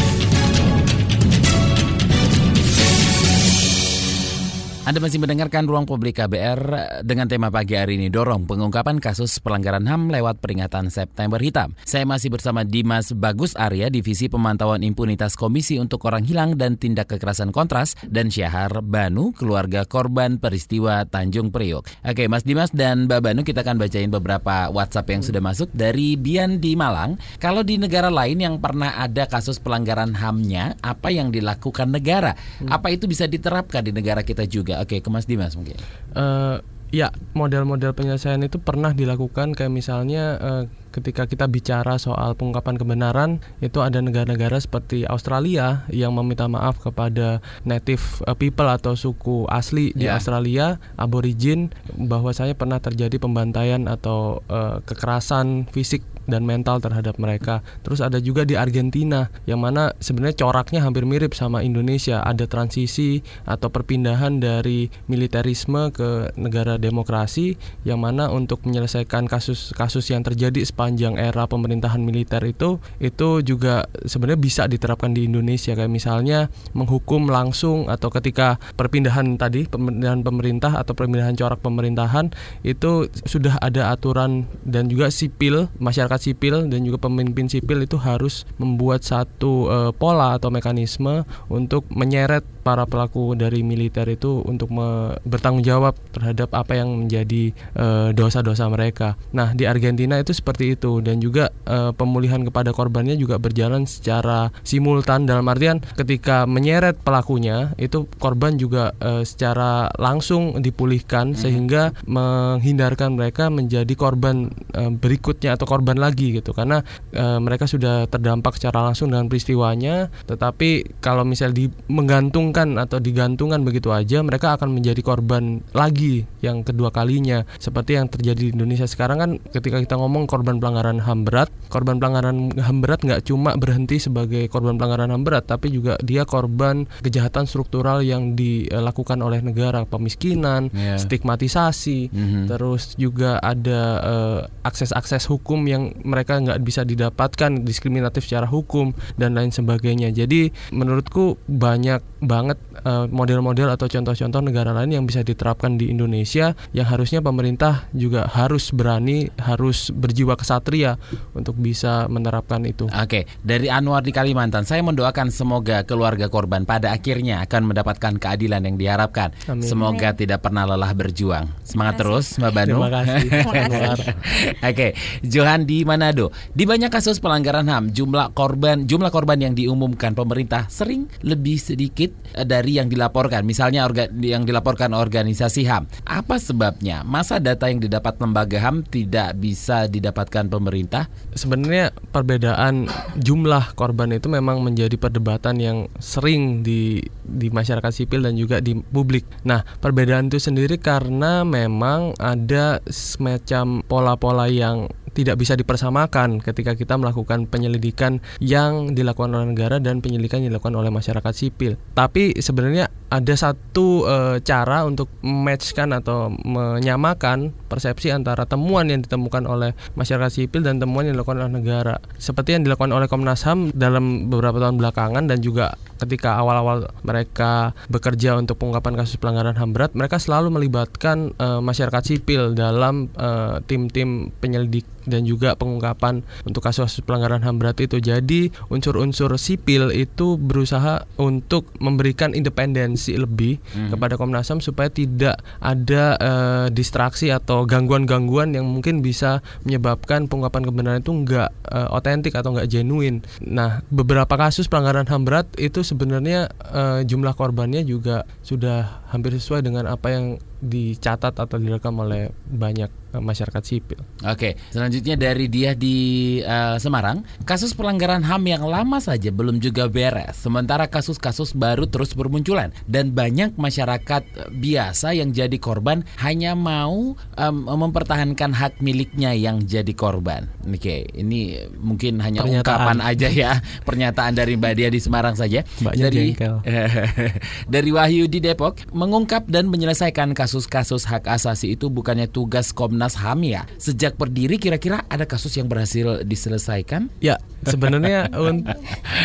Anda masih mendengarkan Ruang Publik KBR dengan tema pagi hari ini dorong pengungkapan kasus pelanggaran HAM lewat peringatan September Hitam. Saya masih bersama Dimas Bagus Arya, Divisi Pemantauan Impunitas Komisi untuk Orang Hilang dan Tindak Kekerasan Kontras dan Syahar Banu, keluarga korban peristiwa Tanjung Priok. Oke, Mas Dimas dan Mbak Banu kita akan bacain beberapa WhatsApp yang sudah masuk dari Bian di Malang. Kalau di negara lain yang pernah ada kasus pelanggaran HAM-nya, apa yang dilakukan negara? Apa itu bisa diterapkan di negara kita juga? Oke, ke Mas Dimas mungkin. Uh, ya, model-model penyelesaian itu pernah dilakukan kayak misalnya uh, ketika kita bicara soal pengungkapan kebenaran itu ada negara-negara seperti Australia yang meminta maaf kepada native uh, people atau suku asli yeah. di ya. Australia aborigin bahwa saya pernah terjadi pembantaian atau uh, kekerasan fisik dan mental terhadap mereka. Terus ada juga di Argentina yang mana sebenarnya coraknya hampir mirip sama Indonesia. Ada transisi atau perpindahan dari militerisme ke negara demokrasi yang mana untuk menyelesaikan kasus-kasus yang terjadi sepanjang era pemerintahan militer itu itu juga sebenarnya bisa diterapkan di Indonesia kayak misalnya menghukum langsung atau ketika perpindahan tadi perpindahan pemerintah atau perpindahan corak pemerintahan itu sudah ada aturan dan juga sipil masyarakat sipil dan juga pemimpin sipil itu harus membuat satu uh, pola atau mekanisme untuk menyeret para pelaku dari militer itu untuk me bertanggung jawab terhadap apa yang menjadi eh, dosa-dosa uh, mereka. Nah, di Argentina itu seperti itu. Dan juga uh, pemulihan kepada korbannya juga berjalan secara simultan. Dalam artian ketika menyeret pelakunya itu korban juga uh, secara langsung dipulihkan hmm. sehingga menghindarkan mereka menjadi korban uh, berikutnya atau korban lagi gitu. Karena e, mereka sudah terdampak secara langsung dengan peristiwanya tetapi kalau misal di menggantungkan atau digantungkan begitu aja mereka akan menjadi korban lagi yang kedua kalinya. Seperti yang terjadi di Indonesia sekarang kan ketika kita ngomong korban pelanggaran HAM berat korban pelanggaran HAM berat nggak cuma berhenti sebagai korban pelanggaran HAM berat tapi juga dia korban kejahatan struktural yang dilakukan oleh negara pemiskinan yeah. stigmatisasi mm -hmm. terus juga ada uh, akses-akses hukum yang mereka nggak bisa didapatkan diskriminatif secara hukum dan lain sebagainya. Jadi menurutku banyak banget eh, model-model atau contoh-contoh negara lain yang bisa diterapkan di Indonesia yang harusnya pemerintah juga harus berani, harus berjiwa kesatria untuk bisa menerapkan itu. Oke, dari Anwar di Kalimantan, saya mendoakan semoga keluarga korban pada akhirnya akan mendapatkan keadilan yang diharapkan. Amin. Semoga Amin. tidak pernah lelah berjuang. Semangat terus, Mbak Banu. Terima kasih. *laughs* Oke, Johan di Manado. Di banyak kasus pelanggaran HAM, jumlah korban jumlah korban yang diumumkan pemerintah sering lebih sedikit eh, dari yang dilaporkan. Misalnya orga, yang dilaporkan organisasi HAM. Apa sebabnya? Masa data yang didapat lembaga HAM tidak bisa didapatkan pemerintah? Sebenarnya perbedaan jumlah korban itu memang menjadi perdebatan yang sering di di masyarakat sipil dan juga di publik. Nah, perbedaan itu sendiri karena memang ada semacam pola-pola yang tidak bisa dipersamakan ketika kita melakukan penyelidikan yang dilakukan oleh negara dan penyelidikan yang dilakukan oleh masyarakat sipil. Tapi sebenarnya ada satu e, cara untuk matchkan atau menyamakan persepsi antara temuan yang ditemukan oleh masyarakat sipil dan temuan yang dilakukan oleh negara. Seperti yang dilakukan oleh Komnas HAM dalam beberapa tahun belakangan dan juga ketika awal-awal mereka bekerja untuk pengungkapan kasus pelanggaran HAM berat, mereka selalu melibatkan e, masyarakat sipil dalam eh, tim-tim penyelidik dan juga pengungkapan untuk kasus pelanggaran HAM berat itu. Jadi unsur-unsur sipil itu berusaha untuk memberikan independensi lebih hmm. kepada Komnas HAM supaya tidak ada uh, distraksi atau gangguan-gangguan yang mungkin bisa menyebabkan pengungkapan kebenaran itu enggak uh, otentik atau enggak genuine. Nah, beberapa kasus pelanggaran HAM berat itu sebenarnya uh, jumlah korbannya juga sudah hampir sesuai dengan apa yang dicatat atau direkam oleh banyak eh, masyarakat sipil. Oke, selanjutnya dari dia di uh, Semarang, kasus pelanggaran HAM yang lama saja belum juga beres, sementara kasus-kasus baru terus bermunculan dan banyak masyarakat eh, biasa yang jadi korban hanya mau um, mempertahankan hak miliknya yang jadi korban. Oke, ini mungkin hanya pernyataan. ungkapan aja ya, *laughs* pernyataan dari Mbak Dia di Semarang saja. Mbaknya dari *laughs* dari Wahyu di Depok mengungkap dan menyelesaikan kasus kasus-kasus hak asasi itu bukannya tugas Komnas HAM ya? Sejak berdiri kira-kira ada kasus yang berhasil diselesaikan? Ya, sebenarnya un-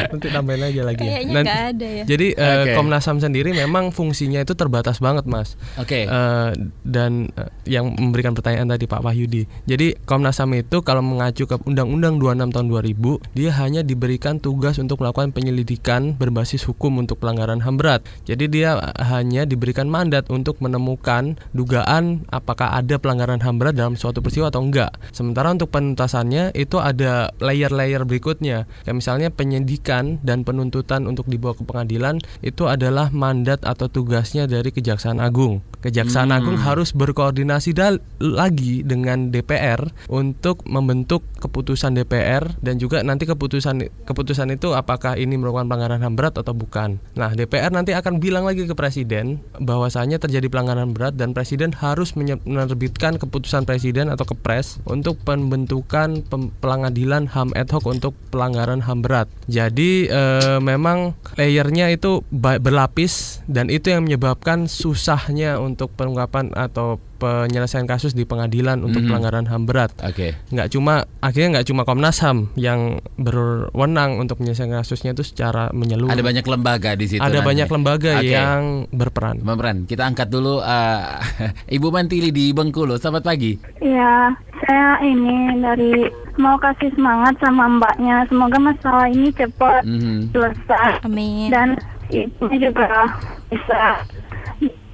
nanti tambahin aja lagi. ya. Kayaknya Nan- nggak ada ya. Jadi eh, Oke. Komnas HAM sendiri memang fungsinya itu terbatas banget, Mas. Oke. Eh, dan eh, yang memberikan pertanyaan tadi Pak Wahyudi. Jadi Komnas HAM itu kalau mengacu ke Undang-Undang 26 tahun 2000, dia hanya diberikan tugas untuk melakukan penyelidikan berbasis hukum untuk pelanggaran HAM berat. Jadi dia hanya diberikan mandat untuk menemukan dugaan apakah ada pelanggaran HAM berat dalam suatu peristiwa atau enggak. Sementara untuk penuntasannya itu ada layer-layer berikutnya. Kayak misalnya penyidikan dan penuntutan untuk dibawa ke pengadilan itu adalah mandat atau tugasnya dari Kejaksaan Agung. Kejaksaan Hmm. Agung harus berkoordinasi lagi dengan DPR untuk membentuk keputusan DPR dan juga nanti keputusan keputusan itu apakah ini merupakan pelanggaran HAM berat atau bukan. Nah, DPR nanti akan bilang lagi ke presiden bahwasanya terjadi pelanggaran berat dan presiden harus menerbitkan keputusan presiden atau kepres untuk pembentukan pem- pengadilan HAM ad hoc untuk pelanggaran HAM berat. Jadi eh, memang layernya itu berlapis dan itu yang menyebabkan susahnya untuk pengungkapan atau penyelesaian kasus di pengadilan untuk Mhm. pelanggaran HAM berat. Oke. Nggak cuma akhirnya nggak cuma Komnas HAM yang berwenang untuk menyelesaikan kasusnya itu secara menyeluruh. Ada banyak lembaga di situ. Ada nanti. banyak lembaga Oke. yang berperan. Pemeran, kita angkat dulu eh, *laughs* Ibu Mantili di Bengkulu. Selamat pagi. Ya, saya ini dari mau kasih semangat sama mbaknya. Semoga masalah ini cepat Mhm. selesai Amin. dan ini juga bisa.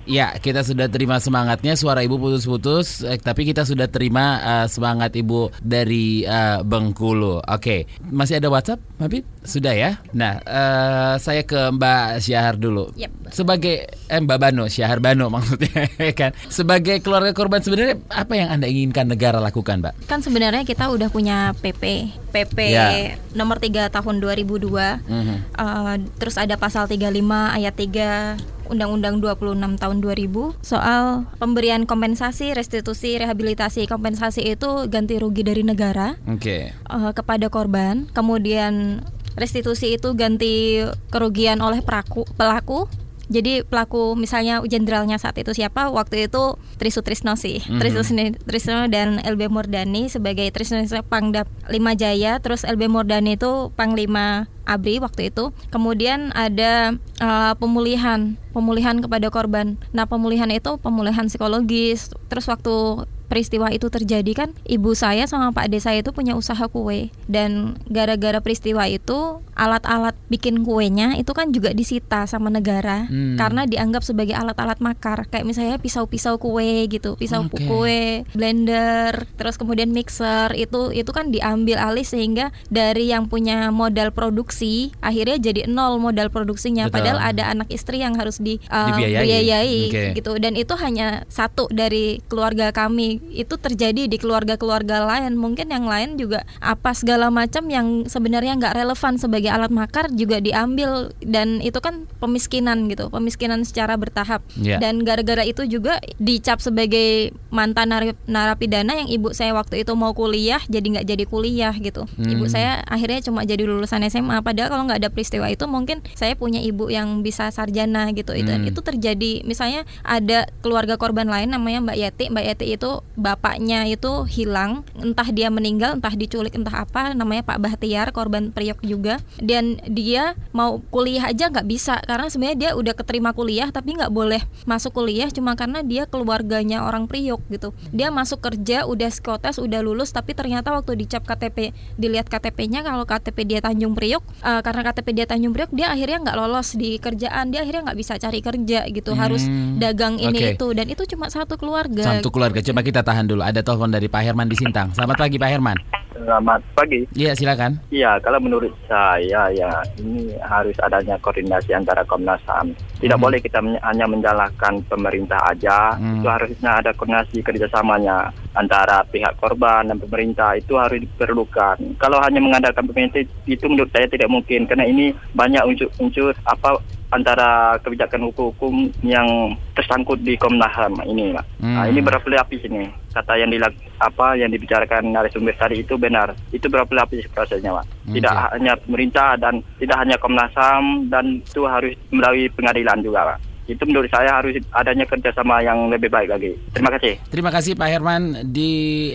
Ya, kita sudah terima semangatnya. Suara ibu putus-putus, eh, tapi kita sudah terima eh, semangat ibu dari eh, Bengkulu. Oke, masih ada WhatsApp, Mabit? Sudah ya. Nah, eh, saya ke Mbak Syahar dulu. Yep. Sebagai eh, Mbak Bano, Syahar Bano *laughs* maksudnya kan. Sebagai keluarga korban sebenarnya apa yang anda inginkan negara lakukan, Mbak? Kan sebenarnya kita udah punya PP, PP Ya. nomor 3 tahun 2002. Mhm. Eh, terus ada pasal 35 ayat 3 Undang-Undang 26 tahun 2000 soal pemberian kompensasi, restitusi, rehabilitasi. Kompensasi itu ganti rugi dari negara Oke. eh, kepada korban. Kemudian restitusi itu ganti kerugian oleh pelaku. Jadi pelaku misalnya jenderalnya saat itu siapa? Waktu itu Trisutrisno sih. Mhm. Trisutrisno Trisno dan LB Murdani sebagai Trisno Pangdam 5 Jaya, terus LB Murdani itu Panglima ABRI waktu itu. Kemudian ada eh, pemulihan, pemulihan kepada korban. Nah, pemulihan itu pemulihan psikologis. Terus waktu peristiwa itu terjadi kan ibu saya sama Pak Desa itu punya usaha kue dan gara-gara peristiwa itu alat-alat bikin kuenya itu kan juga disita sama negara Hmm. karena dianggap sebagai alat-alat makar kayak misalnya pisau-pisau kue gitu pisau Oke. kue blender terus kemudian mixer itu itu kan diambil alih sehingga dari yang punya modal produksi akhirnya jadi nol modal produksinya Betul. padahal ada anak istri yang harus di uh, Dibiayai. biayai Oke. gitu dan itu hanya satu dari keluarga kami itu terjadi di keluarga-keluarga lain. Mungkin yang lain juga apa segala macam yang sebenarnya nggak relevan sebagai alat makar juga diambil. Dan itu kan pemiskinan gitu pemiskinan secara bertahap. Ya. dan gara-gara itu juga dicap sebagai mantan narapidana yang ibu saya waktu itu mau kuliah jadi nggak jadi kuliah gitu. Ibu Hmm. saya akhirnya cuma jadi lulusan SMA padahal kalau nggak ada peristiwa itu mungkin saya punya ibu yang bisa sarjana gitu. Itu Hmm. itu terjadi. Misalnya ada keluarga korban lain namanya Mbak Yati Mbak Yati itu bapaknya itu hilang entah dia meninggal entah diculik entah apa namanya Pak Bahtiar korban priok juga dan dia mau kuliah aja nggak bisa karena sebenarnya dia udah keterima kuliah tapi nggak boleh masuk kuliah cuma karena dia keluarganya orang priok gitu dia masuk kerja udah psikotes udah lulus tapi ternyata waktu dicap KTP dilihat KTP-nya kalau KTP dia Tanjung Priok eh, karena KTP dia Tanjung Priok dia akhirnya nggak lolos di kerjaan dia akhirnya nggak bisa cari kerja gitu harus Hmm, dagang ini oke. itu dan itu cuma satu keluarga Satu keluarga. Coba kita tahan dulu. Ada telepon dari Pak Herman di Sintang. Selamat pagi Pak Herman. Selamat pagi. Iya, silakan. Iya, kalau menurut saya ya ini harus adanya koordinasi antara Komnas HAM. Tidak Hmm. boleh kita men- hanya menjalankan pemerintah aja. Hmm. Itu harusnya ada koordinasi kerjasamanya antara pihak korban dan pemerintah itu harus diperlukan. Kalau hanya mengandalkan pemerintah itu menurut saya tidak mungkin karena ini banyak unsur-unsur apa antara kebijakan hukum yang tersangkut di Komnas HAM ini, Pak. Nah, Hmm. ini berlapis ini. Kata yang dilak apa yang dibicarakan narasumber tadi itu benar. Itu berlapis prosesnya, Pak. Tidak Oke. hanya pemerintah dan tidak hanya Komnas HAM dan itu harus melalui pengadilan juga, Pak. Itu menurut saya harus adanya kerjasama yang lebih baik lagi. Terima kasih. Terima kasih Pak Herman di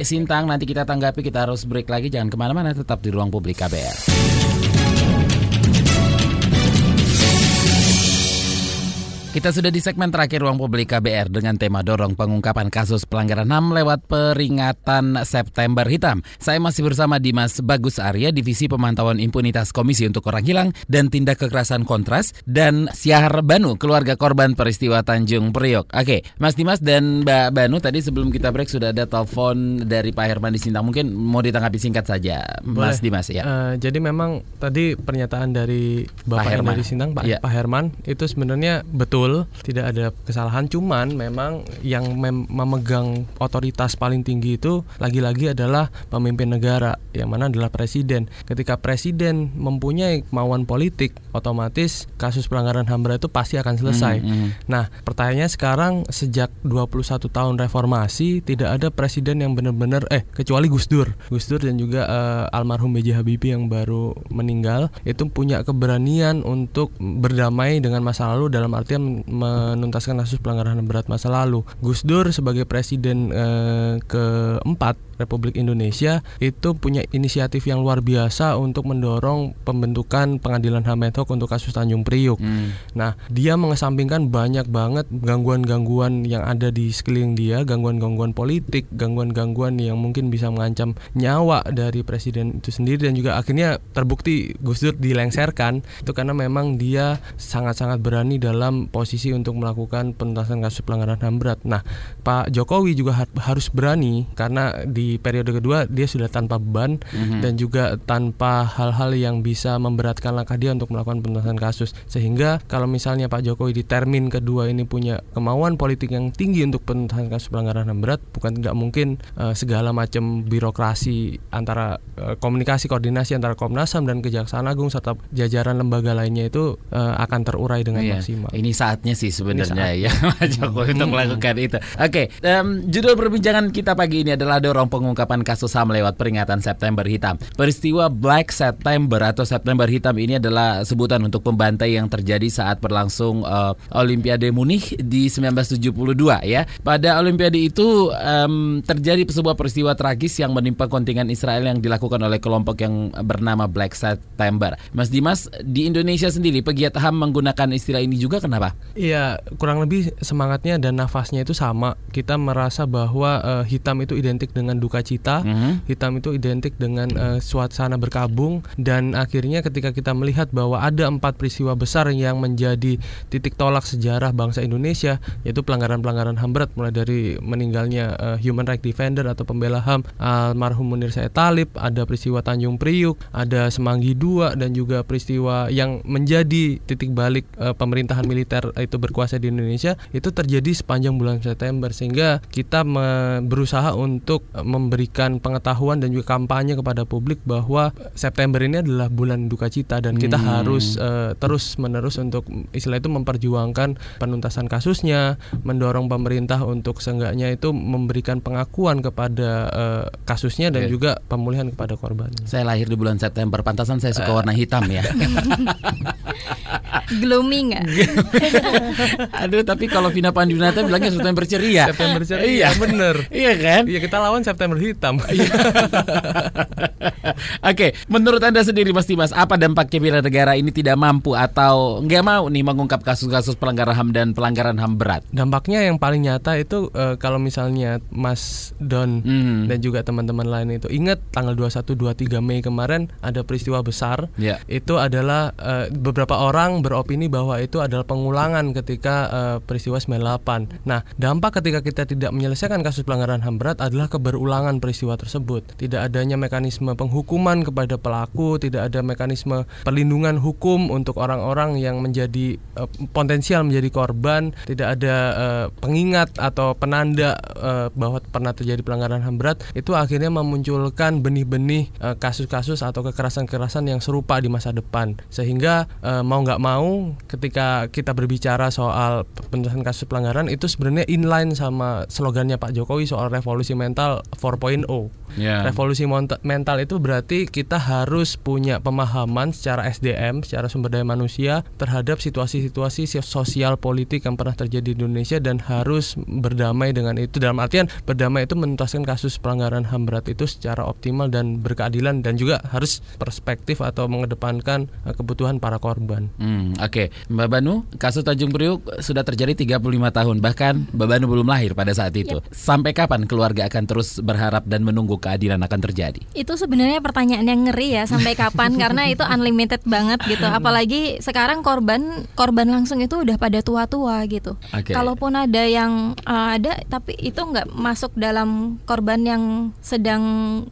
Sintang. Nanti kita tanggapi, kita harus break lagi. Jangan ke mana-mana, tetap di ruang publik KBR. Kita sudah di segmen terakhir Ruang Publik KBR dengan tema dorong pengungkapan kasus pelanggaran HAM lewat peringatan September Hitam. Saya masih bersama Dimas Bagus Arya, Divisi Pemantauan Impunitas Komisi untuk Orang Hilang dan Tindak Kekerasan Kontras, dan Syahar Banu, keluarga korban peristiwa Tanjung Priok. Oke, Mas Dimas dan Mbak Banu, tadi sebelum kita break sudah ada telepon dari Pak Herman di Sintang. Mungkin mau ditanggapi singkat saja, Mas Boleh. Dimas ya. Eh, jadi memang tadi pernyataan dari Bapak yang Herman. dari Sintang, Pak, Iya. Pak Herman, itu sebenarnya betul, tidak ada kesalahan. Cuman memang yang mem- memegang otoritas paling tinggi itu lagi-lagi adalah pemimpin negara, yang mana adalah presiden. Ketika presiden mempunyai kemauan politik, otomatis kasus pelanggaran HAM berat itu pasti akan selesai. Hmm, hmm. Nah, pertanyaannya sekarang sejak 21 tahun reformasi tidak ada presiden yang benar-benar eh kecuali Gus Dur. Gus Dur dan juga eh, almarhum B.J. Habibie yang baru meninggal itu punya keberanian untuk berdamai dengan masa lalu dalam artian menuntaskan kasus pelanggaran berat masa lalu. Gus Dur sebagai presiden eh, keempat Republik Indonesia itu punya inisiatif yang luar biasa untuk mendorong pembentukan pengadilan HAM ad hoc untuk kasus Tanjung Priuk. Hmm. Nah, dia mengesampingkan banyak banget gangguan-gangguan yang ada di sekeliling dia, gangguan-gangguan politik, gangguan-gangguan yang mungkin bisa mengancam nyawa dari presiden itu sendiri dan juga akhirnya terbukti Gus Dur dilengserkan itu karena memang dia sangat-sangat berani dalam posisi untuk melakukan penuntasan kasus pelanggaran HAM berat. Nah, Pak Jokowi juga har- harus berani karena di periode kedua dia sudah tanpa beban dan juga tanpa hal-hal yang bisa memberatkan langkah dia untuk melakukan penuntasan kasus. Sehingga kalau misalnya Pak Jokowi di termin kedua ini punya kemauan politik yang tinggi untuk penuntasan kasus pelanggaran HAM berat, bukan nggak mungkin eh, segala macam birokrasi antara eh, komunikasi koordinasi antara Komnas HAM dan Kejaksaan Agung serta jajaran lembaga lainnya itu eh, akan terurai dengan Iya, maksimal. Ini saatnya sih sebenarnya Ini ya *laughs* Pak Jokowi untuk melakukan itu. Oke, em, judul perbincangan kita pagi ini adalah dorong pengungkapan kasus HAM lewat peringatan September Hitam. Peristiwa Black September atau September Hitam ini adalah sebutan untuk pembantai yang terjadi saat berlangsung eh, Olimpiade Munich di 1972 ya. Pada Olimpiade itu em, terjadi sebuah peristiwa tragis yang menimpa kontingen Israel yang dilakukan oleh kelompok yang bernama Black September. Mas Dimas, di Indonesia sendiri pegiat HAM menggunakan istilah ini juga kenapa? Iya, kurang lebih semangatnya dan nafasnya itu sama. Kita merasa bahwa eh, hitam itu identik dengan duka cita, Mhm. hitam itu identik dengan eh, suasana berkabung dan akhirnya ketika kita melihat bahwa ada empat peristiwa besar yang menjadi titik tolak sejarah bangsa Indonesia, yaitu pelanggaran-pelanggaran HAM berat mulai dari meninggalnya eh, human right defender atau pembela HAM almarhum Munir Said Talib, ada peristiwa Tanjung Priuk, ada Semanggi II dan juga peristiwa yang menjadi titik balik eh, pemerintahan militer itu berkuasa di Indonesia itu terjadi sepanjang bulan September sehingga kita berusaha untuk memberikan pengetahuan dan juga kampanye kepada publik bahwa September ini adalah bulan duka cita dan kita Hmm. harus eh, terus menerus untuk istilah itu memperjuangkan penuntasan kasusnya, mendorong pemerintah untuk seenggaknya itu memberikan pengakuan kepada eh, kasusnya dan Oke. juga pemulihan kepada korban. Saya lahir di bulan September, pantasan saya suka warna hitam ya. *laughs* Gloomy nggak? *laughs* Aduh, tapi kalau Vina Pandunata bilangnya September ceria. September ceria, Iya, bener. Iya kan? Iya kita lawan September hitam. *laughs* Oke, menurut Anda sendiri Mas Dimas, apa dampaknya bila negara ini tidak mampu atau nggak mau nih mengungkap kasus-kasus pelanggaran HAM dan pelanggaran HAM berat? Dampaknya yang paling nyata itu eh, kalau misalnya Mas Don Hmm. dan juga teman-teman lain itu ingat tanggal 21 23 Mei kemarin ada peristiwa besar. Ya. Itu adalah eh, beberapa orang beropini bahwa itu adalah pengulangan ketika eh, peristiwa 98. Nah, dampak ketika kita tidak menyelesaikan kasus pelanggaran HAM berat adalah keberulangan peristiwa tersebut. Tidak adanya mekanisme penghukuman kepada pelaku, tidak ada mekanisme perlindungan hukum untuk orang-orang yang menjadi eh, potensial menjadi korban, tidak ada eh, pengingat atau penanda eh, bahwa pernah terjadi pelanggaran HAM berat, itu akhirnya memunculkan benih-benih kasus-kasus atau kekerasan-kekerasan yang serupa di masa depan. Sehingga eh, mau nggak mau ketika kita berbicara soal penuntasan kasus pelanggaran itu sebenarnya inline sama slogannya Pak Jokowi soal revolusi mental 4.0 Ya. Revolusi mental itu berarti kita harus punya pemahaman secara SDM, secara sumber daya manusia terhadap situasi-situasi sosial politik yang pernah terjadi di Indonesia dan harus berdamai dengan itu. Dalam artian berdamai itu menuntaskan kasus pelanggaran HAM berat itu secara optimal dan berkeadilan dan juga harus perspektif atau mengedepankan eh, kebutuhan para korban. Hmm, Oke, Mbak Banu, kasus Tanjung Priuk sudah terjadi 35 tahun, bahkan Mbak Banu belum lahir pada saat itu. Sampai kapan keluarga akan terus berharap dan menunggu keadilan akan terjadi? Itu sebenarnya pertanyaan yang ngeri ya sampai kapan *laughs* karena itu unlimited banget gitu. Apalagi sekarang korban korban langsung itu udah pada tua-tua gitu. Oke. Kalaupun ada yang uh, ada tapi itu nggak masuk dalam korban yang sedang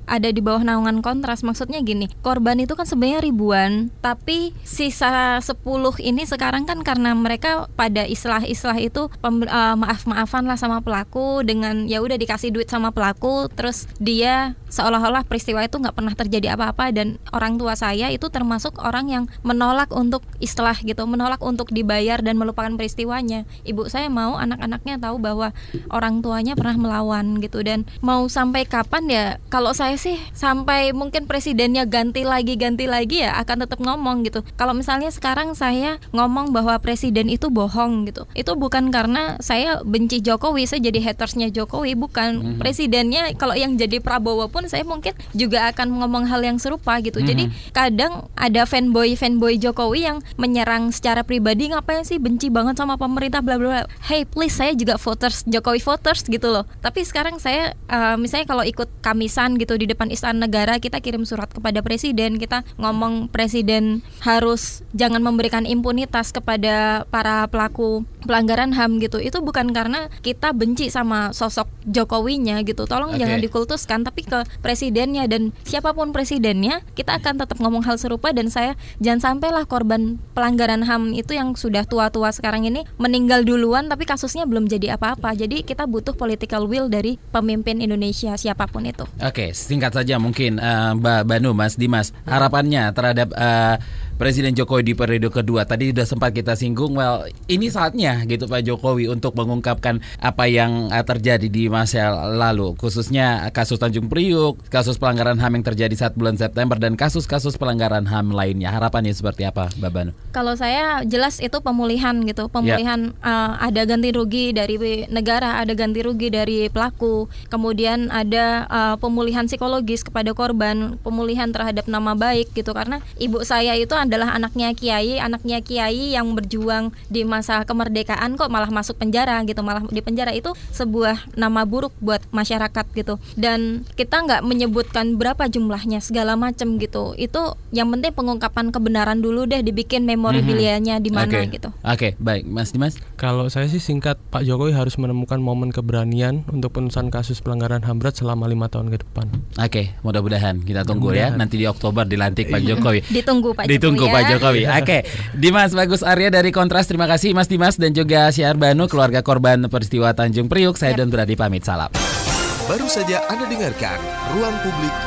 ada di bawah naungan kontras. Maksudnya gini, korban itu kan sebenarnya ribuan, tapi sisa 10 ini sekarang kan karena mereka pada istilah-istilah itu pem- uh, maaf-maafan lah sama pelaku dengan ya udah dikasih duit sama pelaku terus dia seolah-olah peristiwa itu nggak pernah terjadi apa-apa dan orang tua saya itu termasuk orang yang menolak untuk istilah gitu menolak untuk dibayar dan melupakan peristiwanya. Ibu saya mau anak-anaknya tahu bahwa orang tuanya pernah melawan gitu dan mau sampai kapan ya kalau saya sih sampai mungkin presidennya ganti lagi ganti lagi ya akan tetap ngomong gitu. Kalau misalnya sekarang saya ngomong bahwa presiden itu bohong gitu itu bukan karena saya benci Jokowi saya jadi hatersnya Jokowi bukan. Presidennya kalau yang jadi Prabowo pun saya mungkin juga akan ngomong hal yang serupa gitu. Jadi kadang ada fanboy fanboy Jokowi yang menyerang secara pribadi ngapain sih benci banget sama pemerintah? Bla bla bla. Hey please saya juga voters Jokowi voters gitu loh. Tapi sekarang saya eh, misalnya kalau ikut kamisan gitu di depan istana negara kita kirim surat kepada presiden kita ngomong presiden harus jangan memberikan impunitas kepada para pelaku pelanggaran HAM gitu. Itu bukan karena kita benci sama sosok Jokowinya gitu. Tolong Oke. jangan dikultuskan tapi ke presidennya dan siapa pun presidennya kita akan tetap ngomong hal serupa dan saya jangan sampailah korban pelanggaran HAM itu yang sudah tua-tua sekarang ini meninggal duluan tapi kasusnya belum jadi apa-apa. Jadi kita butuh political will dari pemimpin Indonesia siapa pun itu. Oke, singkat saja mungkin eh, Mbak Banu, Mas Dimas, harapannya terhadap eh, Presiden Jokowi di periode kedua. Tadi sudah sempat kita singgung, well ini saatnya gitu Pak Jokowi untuk mengungkapkan apa yang eh, terjadi di masa lalu, khususnya kasus Tanjung Priuk, kasus pelanggaran HAM yang terjadi saat bulan September dan kasus-kasus pelanggaran HAM lainnya. Harapannya seperti apa, Mbak Banu? Kalau saya jelas itu pemulihan gitu, pemulihan eh, ada ganti rugi dari negara, ada ganti rugi dari pelaku, kemudian ada eh, pemulihan psikologis kepada korban, pemulihan terhadap nama baik gitu karena ibu saya itu adalah anaknya kiai, anaknya kiai yang berjuang di masa kemerdekaan kok malah masuk penjara gitu, malah di penjara itu sebuah nama buruk buat masyarakat gitu. Dan kita nggak menyebutkan berapa jumlahnya segala macam gitu. Itu yang penting pengungkapan kebenaran dulu deh dibikin memorabilianya di mana Oke. gitu. Oke, baik, Mas Dimas. Kalau saya sih singkat, Pak Jokowi harus menemukan momen keberanian untuk penutusan kasus pelanggaran HAM berat selama lima tahun ke depan. Oke, mudah-mudahan kita tunggu ya. Mudah-mudahan. Nanti di Oktober dilantik Pak Jokowi. Ditunggu Pak Ditunggu Jokowi Pak ya. Jokowi. *laughs* Oke, Dimas Bagus Arya dari Kontras. Terima kasih Mas Dimas dan juga Syiar Banu keluarga korban peristiwa Tanjung Priuk. Saya Don Brady pamit salam. Baru saja Anda dengarkan Ruang Publik